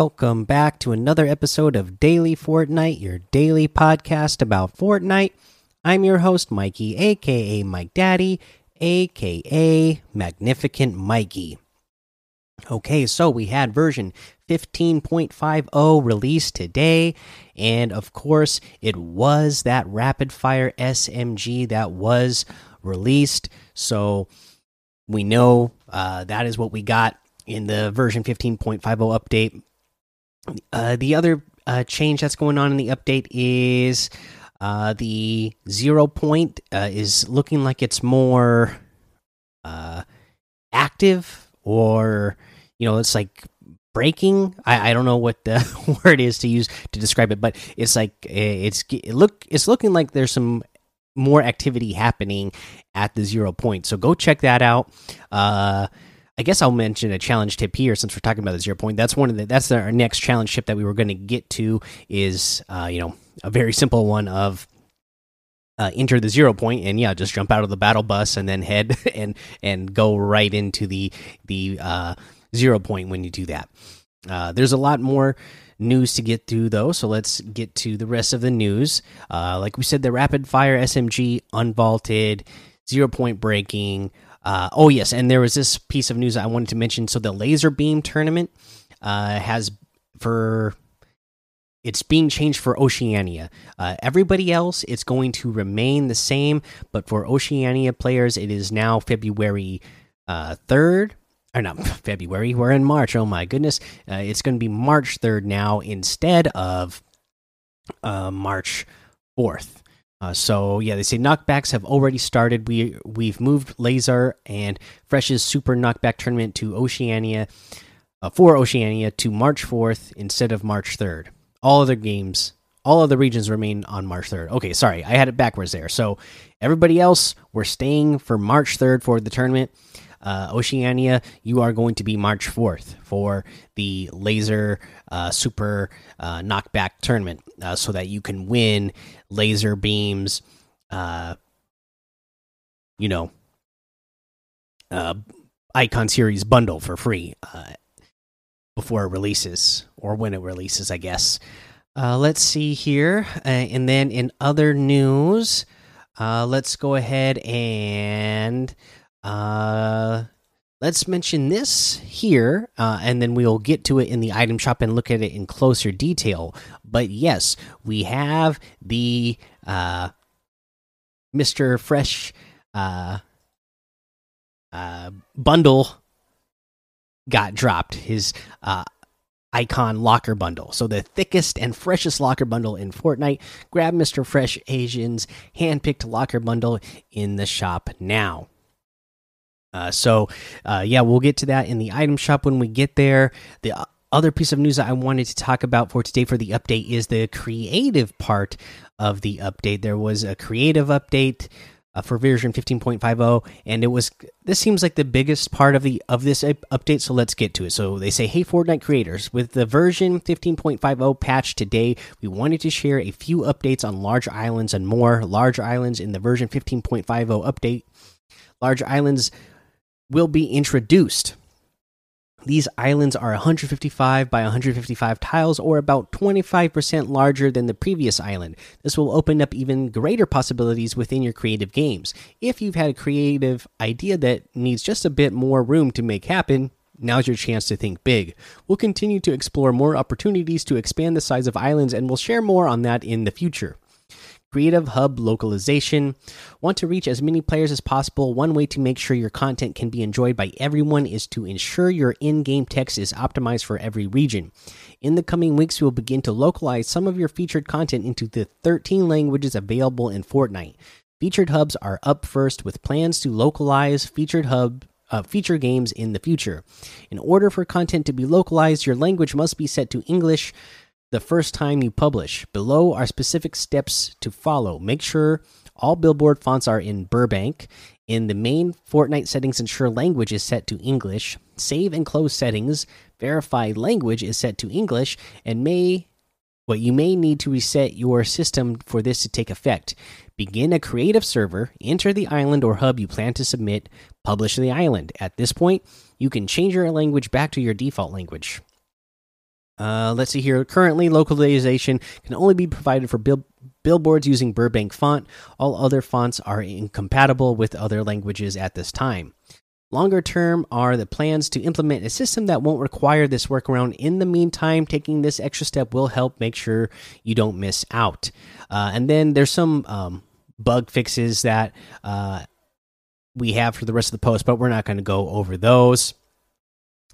Welcome back to another episode of Daily Fortnite, your daily podcast about Fortnite. I'm your host, Mikey, aka Mike Daddy, aka Magnificent Mikey. Okay, so we had version 15.50 released today, and of course, it was that rapid fire SMG that was released. So we know uh, that is what we got in the version 15.50 update. Uh, the other uh, change that's going on in the update is uh, the zero point uh, is looking like it's more uh, active, or you know, it's like breaking. I, I don't know what the word is to use to describe it, but it's like it's it look it's looking like there's some more activity happening at the zero point. So go check that out. I guess I'll mention a challenge tip here since we're talking about the zero point. That's one of the that's our next challenge tip that we were going to get to is uh, you know a very simple one of uh, enter the zero point and yeah just jump out of the battle bus and then head and and go right into the the uh, zero point when you do that. Uh, there's a lot more news to get through though, so let's get to the rest of the news. Uh, like we said, the rapid fire SMG unvaulted, zero point breaking. Uh, oh yes, and there was this piece of news I wanted to mention. So the Lazarbeam tournament uh, has for it's being changed for Oceania. Uh, everybody else, it's going to remain the same, but for Oceania players, it is now February uh, third. or not February. We're in March. Oh my goodness, uh, it's going to be March third now instead of uh, March fourth. Uh, so yeah, they say knockbacks have already started. We we've moved Lazar and Fresh's Super Knockback Tournament to Oceania uh, for Oceania to March fourth instead of March third. All other games, all other regions remain on March third. Okay, sorry, I had it backwards there. So everybody else, we're staying for March third for the tournament. Uh, Oceania, you are going to be March 4th for the Lazar uh, super uh, knockback tournament uh, so that you can win Lazarbeam's, uh, you know, uh, Icon Series bundle for free before it releases or when it releases, I guess. let's see here. and then in other news, let's go ahead and uh, let's mention this here, uh, and then we'll get to it in the item shop and look at it in closer detail. But yes, we have the uh, Mr. Fresh uh, uh, bundle got dropped. His uh, icon locker bundle. So the thickest and freshest locker bundle in Fortnite. Grab Mr. Fresh Asian's handpicked locker bundle in the shop now. Uh, so, uh, yeah, we'll get to that in the item shop when we get there. The other piece of news that I wanted to talk about for today for the update is the creative part of the update. There was a creative update uh, for version 15.50 and it was this seems like the biggest part of the of this update so let's get to it so they say hey fortnite creators with the version 15.50 patch today we wanted to share a few updates on large islands and more large islands in the version 15.50 update large islands will be introduced. These islands are 155 by 155 tiles, or about 25% larger than the previous island. This will open up even greater possibilities within your creative games. If you've had a creative idea that needs just a bit more room to make happen, now's your chance to think big. We'll continue to explore more opportunities to expand the size of islands, and we'll share more on that in the future. Creative Hub localization. Want to reach as many players as possible? One way to make sure your content can be enjoyed by everyone is to ensure your in game text is optimized for every region. In the coming weeks, we will begin to localize some of your featured content into the 13 languages available in Fortnite. Featured hubs are up first with plans to localize featured hub uh, feature games in the future. In order for content to be localized, your language must be set to English the first time you publish. Below are specific steps to follow. Make sure all billboard fonts are in Burbank. In the main Fortnite settings, ensure language is set to English. Save and close settings. Verify language is set to English and may what you may need to reset your system for this to take effect. Begin a creative server, enter the island or hub you plan to submit, publish the island. At this point, you can change your language back to your default language. Uh, let's see here. Currently, localization can only be provided for bill billboards using Burbank font. All other fonts are incompatible with other languages at this time. Longer term are the plans to implement a system that won't require this workaround. In the meantime, taking this extra step will help make sure you don't miss out. Uh, and then there's some um, bug fixes that uh, we have for the rest of the post, but we're not going to go over those.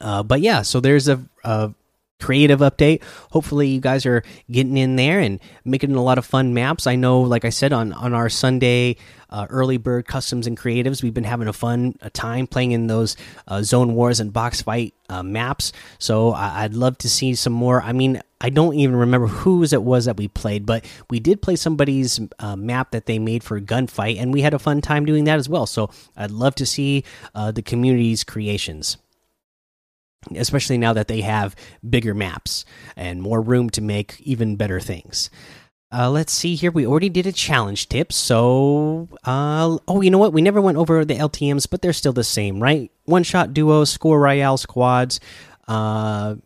Uh, but yeah, so there's a, a creative update. Hopefully, you guys are getting in there and making a lot of fun maps. I know, like I said on on our Sunday uh, early bird customs and creatives, we've been having a fun a time playing in those uh, zone wars and box fight uh, maps. So I I'd love to see some more. I mean. I don't even remember whose it was that we played, but we did play somebody's uh, map that they made for gunfight, and we had a fun time doing that as well. So I'd love to see uh, the community's creations especially now that they have bigger maps and more room to make even better things. Uh, let's see here. We already did a challenge tip, so uh, oh, you know what? We never went over the LTM's, but they're still the same, right? One shot duos, score royale squads. Uh,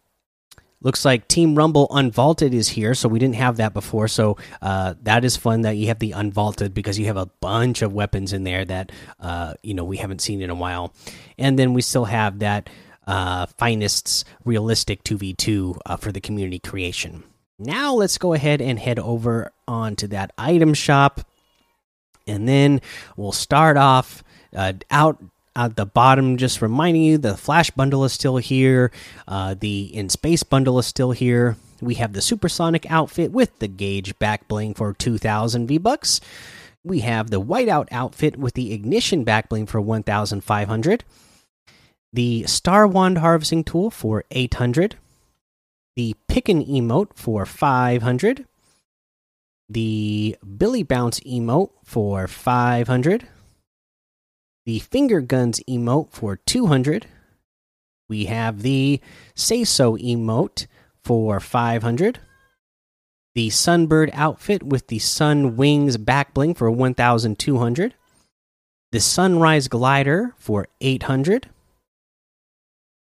looks like Team Rumble Unvaulted is here, so we didn't have that before. So uh, that is fun that you have the Unvaulted because you have a bunch of weapons in there that uh, you know we haven't seen in a while, and then we still have that uh, Finest's realistic 2v2 uh, for the community creation. Now let's go ahead and head over onto that item shop. And then we'll start off uh, out at the bottom, just reminding you the Flash bundle is still here, uh, the In Space bundle is still here. We have the Supersonic outfit with the Gauge back bling for 2,000 V bucks. We have the Whiteout outfit with the Ignition back bling for 1,500 the Star Wand Harvesting Tool for 800, the Pickin emote for 500, the Billy Bounce emote for 500, the Finger Guns emote for 200. We have the Say So emote for 500. The Sunbird outfit with the Sun Wings back bling for 1200. The Sunrise glider for 800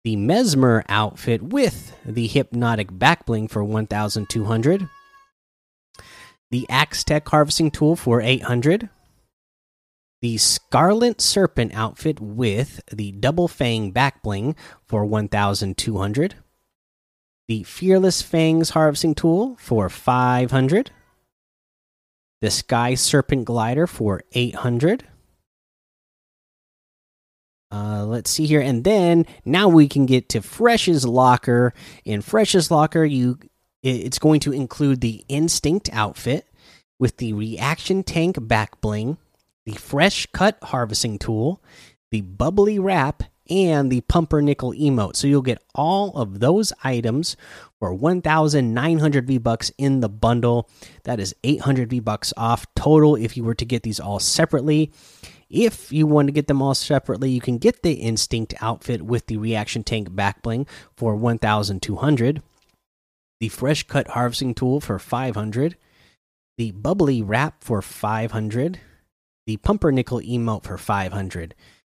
the Mesmer outfit with the Hypnotic Backbling for 1200. The Axe Tech Harvesting Tool for 800. The Scarlet Serpent outfit with the Double Fang Backbling for 1200. The Fearless Fangs Harvesting Tool for 500. The Sky Serpent Glider for 800 uh, let's see here, and then now we can get to Fresh's locker. In Fresh's locker, you it's going to include the Instinct outfit with the Reaction Tank back bling, the Fresh Cut harvesting tool, the Bubbly Wrap, and the Pumpernickel emote. So you'll get all of those items for 1,900 V bucks in the bundle. That is 800 V bucks off total if you were to get these all separately. If you want to get them all separately, you can get the Instinct outfit with the Reaction Tank backbling for 1200, the Fresh Cut Harvesting Tool for 500, the Bubbly Wrap for 500, the Pumpernickel emote for 500.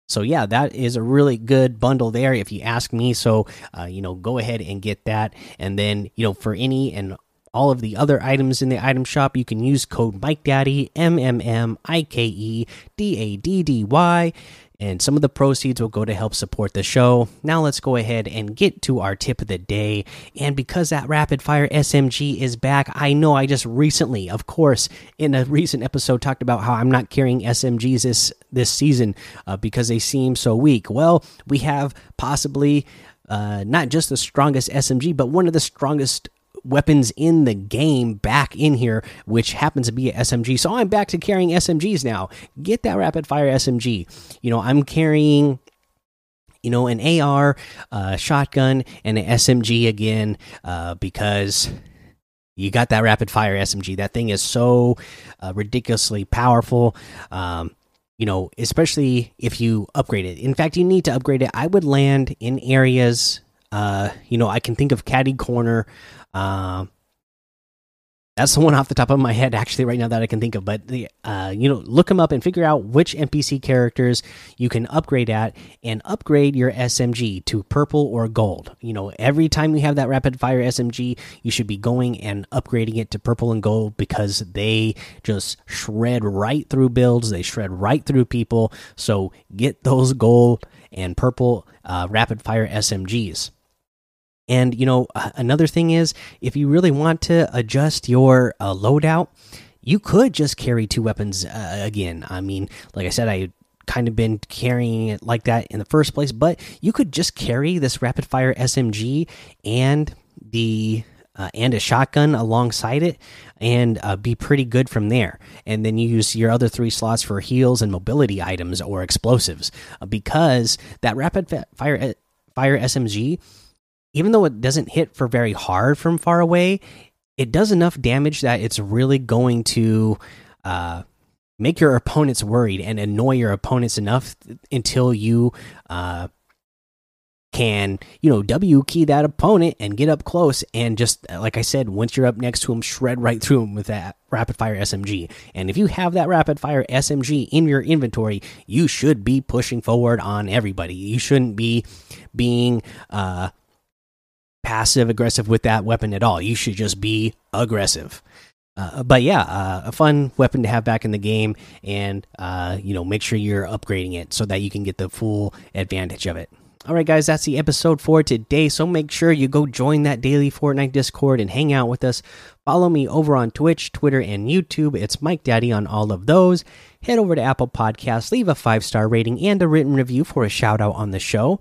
So yeah, that is a really good bundle there, if you ask me. So uh, you know, go ahead and get that, and then you know, for any and all of the other items in the item shop, you can use code MikeDaddy, M M M I K E D A D D Y, and some of the proceeds will go to help support the show. Now let's go ahead and get to our tip of the day. And because that rapid fire SMG is back, I know I just recently, of course, in a recent episode talked about how I'm not carrying SMGs this this season uh, because they seem so weak. Well, we have possibly uh, not just the strongest SMG, but one of the strongest weapons in the game back in here, which happens to be a SMG. So I'm back to carrying SMGs now. Get that rapid fire SMG. You know, I'm carrying you know, an AR, uh, shotgun, and an SMG again uh, because you got that rapid fire SMG. That thing is so uh, ridiculously powerful. Um, you know, especially if you upgrade it. In fact, you need to upgrade it. I would land in areas. Uh, you know, I can think of Catty Corner. Uh, that's the one off the top of my head actually right now that I can think of. But the uh, you know look them up and figure out which NPC characters you can upgrade at and upgrade your SMG to purple or gold. You know every time you have that rapid fire SMG, you should be going and upgrading it to purple and gold because they just shred right through builds. They shred right through people. So get those gold and purple uh, rapid fire SMGs. And you know, another thing is, if you really want to adjust your uh, loadout, you could just carry two weapons uh, again. I mean, like I said, I kind of been carrying it like that in the first place, but you could just carry this rapid fire SMG and the uh, and a shotgun alongside it and uh, be pretty good from there. And then you use your other three slots for heals and mobility items or explosives uh, because that rapid fire uh, fire SMG even though it doesn't hit for very hard from far away, it does enough damage that it's really going to uh, make your opponents worried and annoy your opponents enough until you uh, can, you know, W key that opponent and get up close and just, like I said, once you're up next to him, shred right through him with that rapid fire SMG. And if you have that rapid fire SMG in your inventory, you should be pushing forward on everybody. You shouldn't be being, uh, passive aggressive with that weapon at all. You should just be aggressive. Uh, but yeah, uh, a fun weapon to have back in the game, and uh, you know, make sure you're upgrading it so that you can get the full advantage of it. All right, guys, that's the episode for today. So make sure you go join that daily Fortnite Discord and hang out with us. Follow me over on Twitch, Twitter, and YouTube. It's Mike Daddy on all of those. Head over to Apple Podcasts, leave a five star rating and a written review for a shout out on the show.